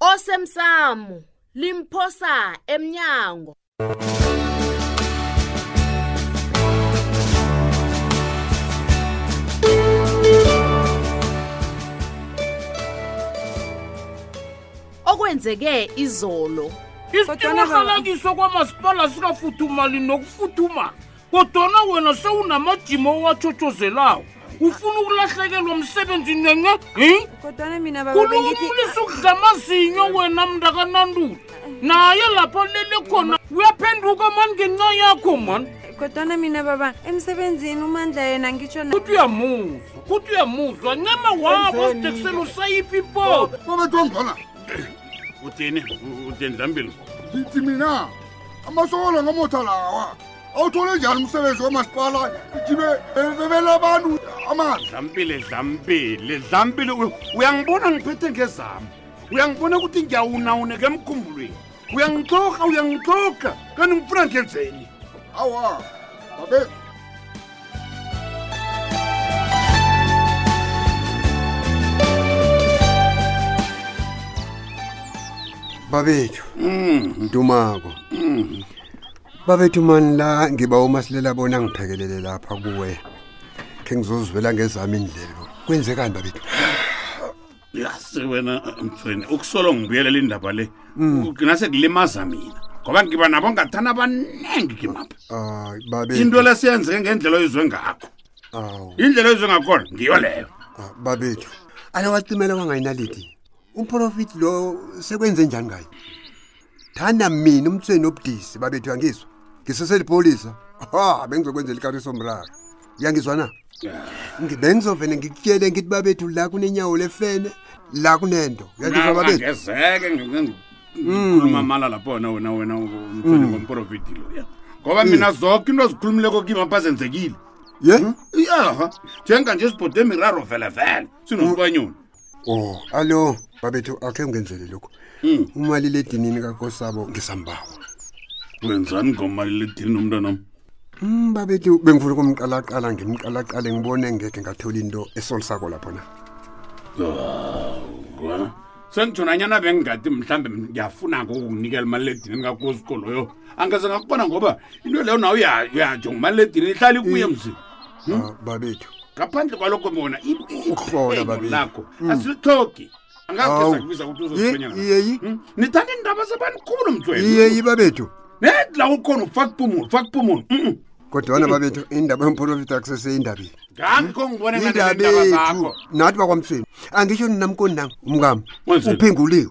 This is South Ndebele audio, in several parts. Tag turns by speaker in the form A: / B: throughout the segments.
A: osemsamo limphosa emnyango okwenzeke izolo
B: isiqiniselekiso kwamasipala sikafuthumali nokufuthumala kodwana wena sewunamajima owatshotshozelako ufuna ukulahlekelwa msebenzi nyenye hi kulungulisa ukudla amazinyo wena mntakanandula naye lapho lele khona uyaphenduka mani ngenxa yakho mani
C: kodwana mina baba emsebenzini umandla yena ngitsho
B: kuthi uyamuzwa kuthi uyamuzwa ncema wabo sidekusela usayiphi ipoto
D: babetongona
E: uthini uthini dlambile
D: ngithi mina amasokolo ngamotha lawa awuthole njani umsebenzi womasipala jibe bebela abantu amanzi
E: dlampile dlampile dlampile uyangibona ngiphethe ngezami uyangibona ukuthi ngiyawunawuneka emkhumbulweni uyangixoka uyangixoka kanti ngifuna ngenzeni
D: awa babe
F: babethu mm. ndumako mm. babethu mani la ngiba umasilela bona ngiphekelele lapha kuwe khe ngizozivela ngezami indlelo kwenzekani babethu
E: yase wena mfreni ukusolo ngibuyelela indaba le hmm. nase kulimaza mina ngoba ngiba nabo ngathana abaningi kimapha into lesiyenzeke ngendlela oyizwe ngakho indlela oyizwe ngakhona ngiyo leyo
F: ah, babethu alewacimela kwangayinalidi umprofiti lo sekwenze njani ngayo thana mina umtsweni obudisi babethu yangizwa ngiseselipholisa ha bengizokwenza elikariso mraro uyangizwa na bengizovele ngikutyele ngithi babethu la kunenyawo lefene la kunento uyangizwa babethu
E: khuluma mala lapho wena wena wena umtsweni mm. ngomprofiti loya ngoba mm. mina zonke into ozikhulumileko kimi apha zenzekile
F: ye hmm?
E: yaha njenganje sibhode miraro velevele sinozibanyoni
F: Oh, alo, babethu akhe ngenzele lokho. Mm. Umaliledinini kakosabo ngisambawa.
E: Wenzani ngomaliledinini umntwana wami?
F: Mm, babethu bengifuna ukumqalaqala ngimqalaqale ngibone ngeke ngathola into esolisako lapho na.
E: Hawu. Sengijona bengingadi mhlambe ngiyafuna ngokukunikela umaliledinini kakosikoloyo. Angeze ngakubona ngoba into leyo nawe uyajo ngumaliledinini ihlala ikuye mzini. Hmm?
F: Ah, babethu
E: ngaphandle kwalokho ngona
F: Ukuhlola, babethu.
E: lakho Mm.
F: asilitlhogi angakhe Awu.
E: sakubiza ukuthi
F: Ye-
E: uzosifunyana
F: iyeyi Hmm?
E: nithanda iindaba zabantu khulu mtsweni
F: iyeyi babethu
E: nedla ukhona ufaka pumulo faka pumulo
F: kodwana babethu indaba yomprofita kuseseyindabeni
E: ngami kho ngibone nganeendaba
F: indabethu
E: zakho
F: nathi bakwamsweni angisho ninamkoni nam umkami
E: Kwenze-
F: uphenguliwe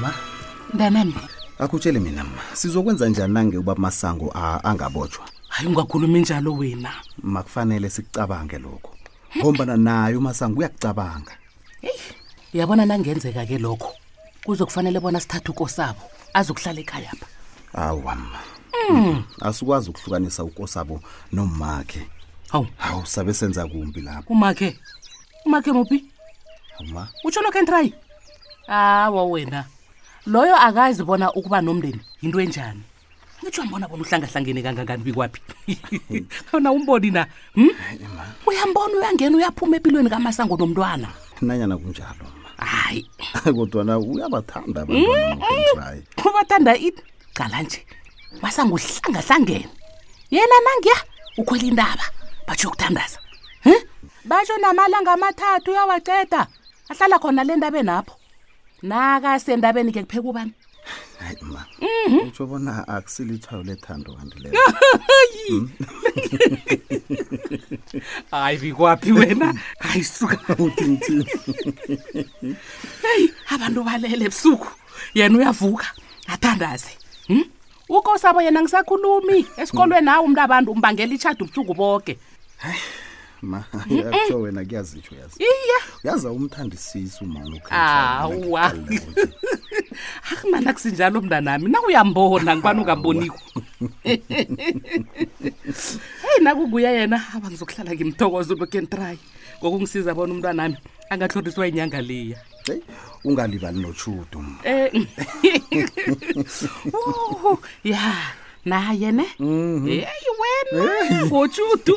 G: ma
H: mntanami
G: akutshele mina ma sizokwenza njani nange uba masango a- angabotshwa
H: hayi ungakhulumi njalo wena
G: makufanele sikucabange lokho ngombana naye umasango uyakucabanga
H: uyabona nangenzeka ke lokho kuzokufanele bona sithathe ukosabo azokuhlala ekhaya pha
G: awa ma Mm. asikwazi ukuhlukanisa ukosabo nomakhe
H: hawu
G: hawu sabe senza kumbi lapho
H: umakhe umakhe muphi
G: ma
H: utsho lokho entrayi awa wena loyo akazi bona ukuba nomndeni yinto enjani ngitsho ambona bona uhlangahlangene kangangani bikwaphi khona umboni na hm? uyambona uyangena uyaphuma empilweni kamasango nomntwana
G: nanyana kunjalo
H: hayi
G: kodwana uyabathanda abantwanaai
H: ubathanda i cala nje masango uhlangahlangene yena nangiya ukhwela indaba batsho yokuthandaza hm? batsho namalanga amathathu uyawaceda ahlala khona le ndabeni apho nakasendabeni ke kupheka ubani
G: hayi ma
H: mhm.
G: utsho bona akusilithayo lethando kanti leyo hmm?
H: hayi bikwaphi wena hayi suka uthingithini heyi abantu balele ebusuku yena uyavuka athandaze um ukosabo yena ngisakhulumi esikolweni nawo umntu abantu umbangela itshada ubusuku boke
G: ma yatsho wena kuyazitsho yazi
H: iye
G: yaza umthandisisa umama
H: awa akumana kusinjalo mntanami nakuyambona ngibani ungamboniko heyi nakukuya yena aba ngizokuhlala ngimthokoza ulokentrayi ngokungisiza bona umntwanami angatlhoriswa inyanga leya
G: Hey, ungalibali notshudu
H: um Wuhu, ya naye ne Mhm. eyi wena ngotshudu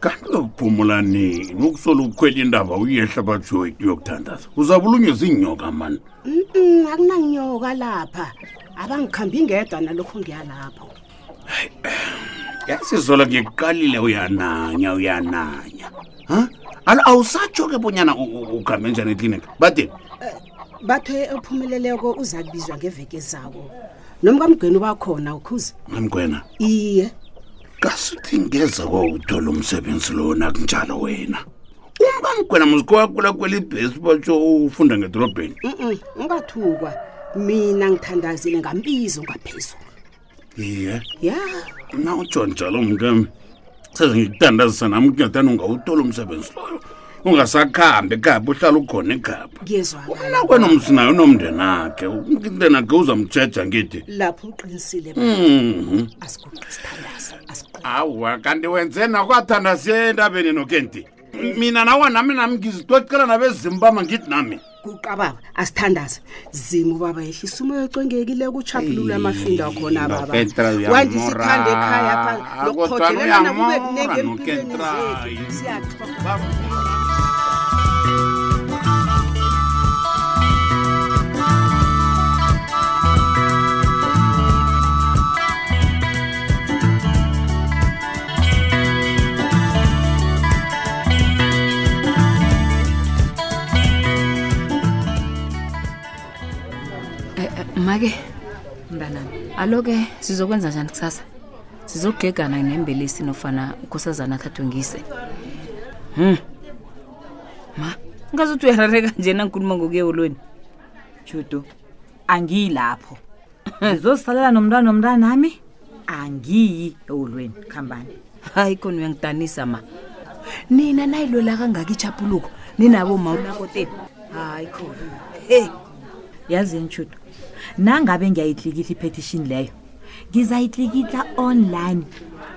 E: kanti uzokuphumula nini ukusola ukukhwela indaba uyehla bajoyi uyokuthandaza uzabulunywe ziinyoka mani
A: Mm-mm, akunanyoka lapha abangikhambi ngedwa nalokho ngiyalapho
E: yasizola ngikuqalile uyananya uyananya ha ala awusatsho-ke bonyana u- u- ukhambe njani eklinika badini
A: bathe ophumeleleko uza kubizwa ngeveke zako nomkamgwena ubakhona ukhuza
E: mamgwena
A: iye
E: kasuthi ngeza kwawuthola umsebenzi lowo nakunjalo wena umkamgwena muzikowakula kwelibhesi batsho ufunda ngedorobheni
A: ungathukwa mina ngithandazile ngambizo ngaphezulu
E: iye
A: ya
E: na utsho njalo mkami sezingikutandazisa nami kunyathani ungawuthola umsebenzi loyo ungasakhambi ekhapha uhlala ukhona ekhapha
A: ngiyezwamna
E: kwena umsinayo unomndeni akhe umnteni akhe uzamtsheja ngithi
A: lapho uqinisile
E: mhm. awu kanti wenzeni akwathandazia endabeni nokenti mina nawa nami nami ngizitocela nabezimbama ngithi nami
A: kuqababa asithandaze zimu baba yehlisa umoya ocwengekile kuchapulula amafinda khona baba
E: wandisa
A: ithanda ekhaya pha lokukhodelelana kube kunenge empilweni zethu siyathoa
I: make mntanami alo-ke sizokwenza njani kusasa sizogegana nembelesi nofana ukhosazana athathwe ngise hmm. ma ngazi uthi uyarareka njena ngikhuluma ngokuyewolweni
J: judo angiyilapho ngizozisalela nomntwana omntanami angiyi ewolweni khambani
I: hayi khona uyangidanisa ma nina nayilwela kangaka ichapuluko ninabo ma unakoteni hayi khona
J: heyi yazi ntshudo nangabe ngiyayitlikihla iphetishini leyo ngizayitlikihla online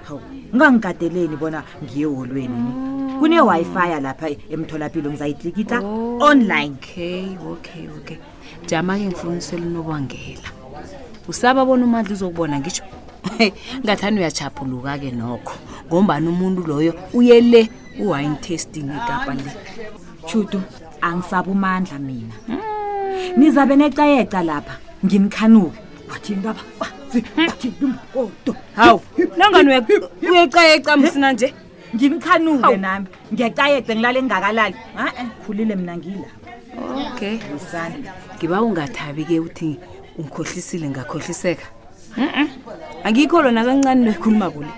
J: hawu ungangikateleli bona ngiye wolweni ni kune-wi-fi lapha emtholapilo ngizayitlikihla online
I: okay okay okay jama-ke ngifuna usela unobangela usaba bona umadla uzokubona ngisho ngathani uyachaphuluka-ke nokho ngombani umuntu loyo uye le u-wine testing ekapa le
J: tshudu angisaba umandla mina hmm. nizabe necayeca lapha ngimkhanuke wathi into abafazi wathi intumbokodo
I: hawu nangani uyecayeca msina nje
J: ngimkhanuke nami ngiyacayede ngilale ngingakalali a-e khulile mina ngila
I: okay
J: musana
I: ngiba ungathabi-ke ukuthi ungikhohlisile ngakhohliseka angikho lona kancane loyikhuluma kule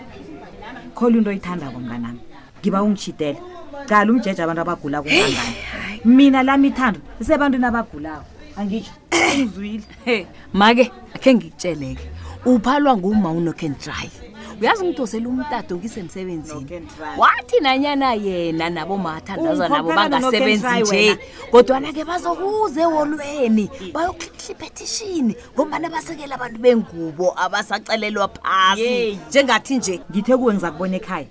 J: kholo into oyithandako mnganami ngiba ungitshidele cala umjeje abantu abagula kungangani mina lami ithando isebantwini abagulako angitsho ungizwile
I: he make akhe ngikutsheleke uphalwa nguma unoken try uyazi ngidosela umtado ngisemsebenzini wathi nanyana yena nabo mathandaza nabo bangasebenzi nje kodwana-ke bazokuze eholweni bayokhlihlipha ethishini ngombana basekela abantu bengubo abasacelelwa phasi njengathi nje
J: ngithe kuwe ngizakubona ekhaya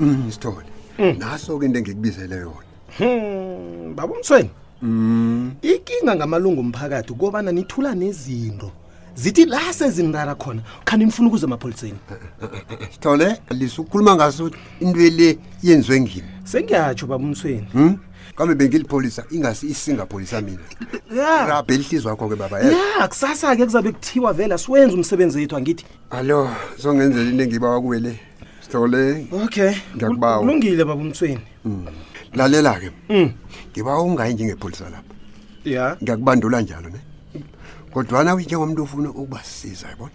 F: Mm, Sithole. Naso ke into engikubizele yona.
K: Hmm, baba umsweni
F: Mm.
K: ikinga ngamalungu omphakathi ukobana nithula nezinto zithi la sezinirara khona khani nifuna ukuza emapholiseni
F: Sithole, lisa ukukhuluma ngaso into le yenziwe ngimi.
K: sengiyatsho baba umsweni
F: Hmm? kambe bengilipholisa ingasi isingapholisa mina
K: ya
F: rabhe elihlizi wakho ke baba yazi
K: ya kusasa-ke kuzabe kuthiwa vele asiwenzi umsebenzi wethu angithi
F: alo zongenzela into engibawa kuwe le sithole
K: okay
F: Ngiyakubawa.
K: kulungile baba umthweni
F: lalela-ke
K: Mm.
F: ngiba ungayi njengepholisa lapha
K: ya
F: ngiyakubandula njalo ne kodwana uyi njengomuntu ofuna ukubasiza yabona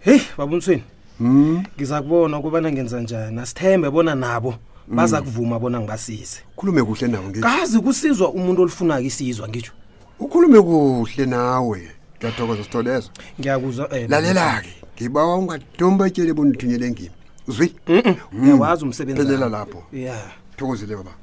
K: heyi babunsweni
F: Hmm?
K: ngiza kubona ukubana ngenza njani asithembe bona nabo baza kuvuma bona ngibasize
F: Khulume kuhle nawe ngisho.
K: kazi kusizwa umuntu olufunako isizwa ngitsho
F: Ukhulume kuhle nawe. Ngiyathokoza sitholezo.
K: ngiyakuzwa eh, Lalela
F: ke. Ngibawa ungathomba tshele bona uthunyele ngimi. Uzwi?
K: uyawazi umsebenzi
F: Phelela
K: wami.
F: lapho.
K: ya
F: Thokozile baba.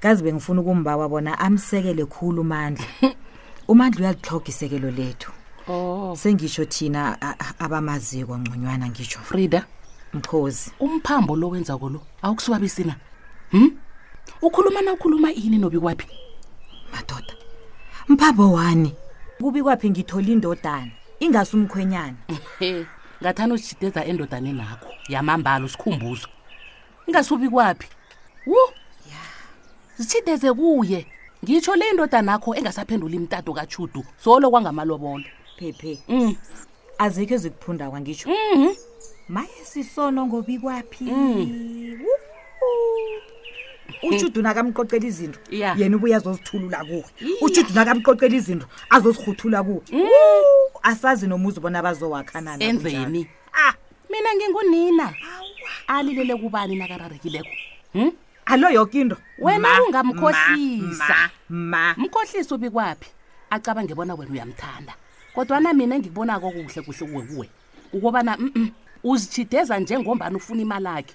J: kazi bengifuna ukumbawa bona amsekele khulu umandla umandla uyalitlhoga isekelo lethu
H: oh
J: sengisho thina a- a- abamaziko ngconywana ngisho
H: frida
J: mkhozi
H: umphambo lo wenzako lo awukusibabisi na hm ukhuluma na ukhuluma ini nobi kwaphi
J: madoda mphambo wani kubi kwaphi ngithole indodana ingasi umkhwenyana
H: ngathani usitshideza endodaneni nakho yamambala usikhumbuzo ingasubi kwaphi wu zithideze kuye ngitsho le indodana akho engasaphendula imtato katshudu solo kwangamalobolo
J: phephe
H: mm.
J: azikho ezikuphundakwa ngitsho
H: mm-hmm.
J: maye sisono ngobikwaphi
H: mm.
J: utshudu nakamqoqela izinto yena ubuye azozithulula kuwe utshudu nakamqoqela izinto azozirhuthula kuwe
H: mm.
J: asazi nomuzi bona
H: bazowakhananaenzeni mina ngingunina alilele kubani nakararekileko hm?
J: alo yoke into
H: wena
J: Ma,
H: ungamkhohlisa
J: ma,
H: ma. mkhohlisa ubikwaphi acabange bona wena uyamthanda kodwana mina engikubonako kuhle kuhle kuwe kuwe ukobana mm uzitshideza njengombani ufuna imali akhe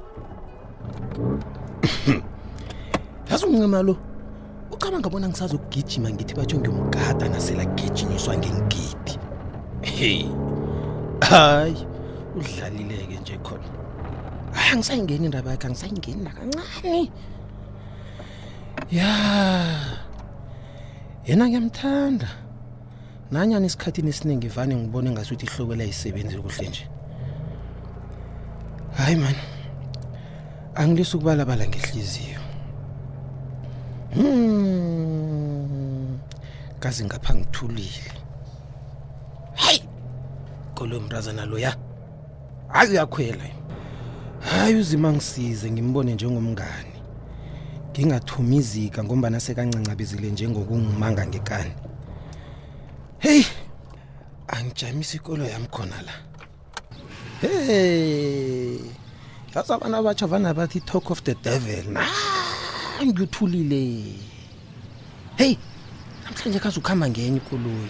K: yazi unqima lo ucabanga bona ngisazokugijima ngithi batsho ngiyomgada nasela gijinyiswa ngengidi hey hayi udlalileke nje khona hayi angisayingeni indaba yakhe angisayingeni nakancane ya yena ngiyamthanda nanyani esikhathini esiningi vane ngibone ngasuthi ihloko layisebenzi kuhle nje hayi mani angilisa ukubalabala ngehliziyo hmm. kazi ngapha ngithulile hayi kolo mntazana loya hayi uyakhwela hayi uzima ngisize ngimbone njengomngani ngingathumi izika ngombana sekancancabezile njengokungimanga ngekani heyi angijamisa ikolo yami khona la hey yazi abantu abatsha vana bathi talk of the devil na ngiyuthulile heyi namhlanje kaze ukuhamba ngenye ikoloyi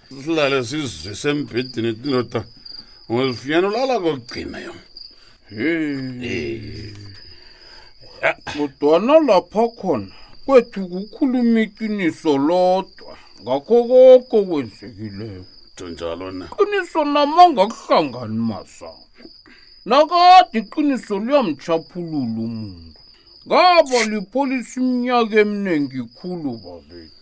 E: silale sizwe sembhedini etinota ngozifuyana ulala kokugcina yo
B: kodwana lapha khona kwethu kukhuluma iqiniso lodwa ngakho koko kwenzekileko
E: jonjalo na
B: qiniso namanga kuhlangani masango nakade iqiniso liyamtshaphulula umuntu ngaba lipholisa iminyaka eminingi khulu babethu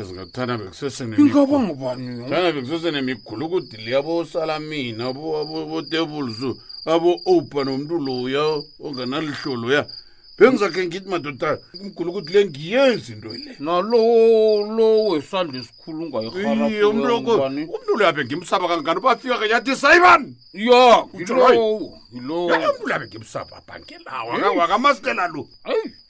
B: ezikathana
E: bekusese
B: ingaba ngubani
E: thana bekusese nemigulukude le abosalamina abotebulsu abo-opa nomntu loya onganalihlolo ya bengizakhe ngithi madoda umgulukude le ngiyenzi into le
B: nalo lo wesandla esikhulu
E: ungayiharaye umntu loko umntu loyo abe ngimsaba kangani ubafika kanyathi sayibani
B: ya yilowo yilowo
E: umntu loyo abe ngimsaba abhangelawo akamasitela lo
B: eyi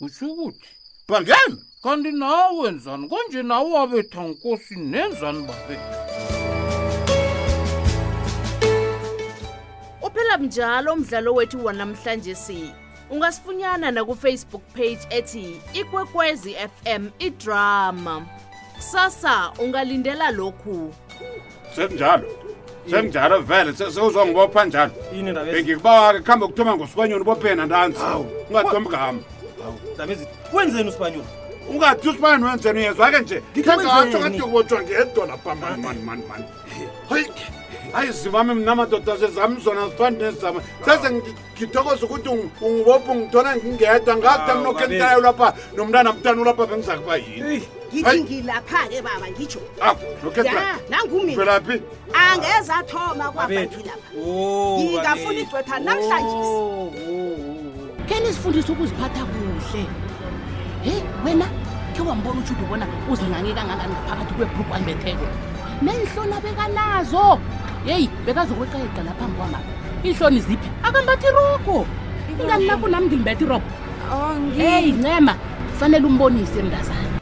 B: usho ukuthi
E: bangena
B: kanti nawe wenzani konje nawe wabetha nkosi nenzani babethu
L: uphela mnjalo umdlalo wethu wanamhlanje si ungasifunyana nakufacebook page ethi ikwekwezi fm idrama kusasa ungalindela lokhu
E: sekunjalo sekunjalo vele se- sewuzongibopha njalo yini ndabezi bengikubawa-ke kuhambe kuthoma ngosibanyoni ubophena ntanzi Hawu. ungathoma kuhamba Hawu, ndabezi
K: wenzeni usibanyoni
E: ungathi usibanyoni wenzeni uyezwa-ke nje
K: Ngithi wenzeni?
E: khengaathokathokotshwa ngedwa lapha mani mani mani mani hayi hayi zivame mna madoda zezami zona zifani nezizama seze ngi- ngithokoza ukuthi ungibopha ungithona ngingedwa ngakutha mnokho emtayo lapha nomntana mntana ulapha bengiza kuba yini
A: ngithi ngilapha-ke baba ngitsho ah,
E: nangumiphi
A: angeza athoma kwabangilapha
K: oh,
A: ngingafuna igcwetha namhlanje oh, oh,
H: khe nisifundise ukuziphatha kuhle he wena khe wambona utshudu ubona uzingange kangangani ngaphakathi kwebhrukhu ambetheko nenhlona bekanazo yeyi bekazokweqayeqa laphambi kwamaka iinhloni ziphi akambathi irogo ingani lakho nami ngimbetha irogo oh, eyi ncema kufanele umbonise emntazana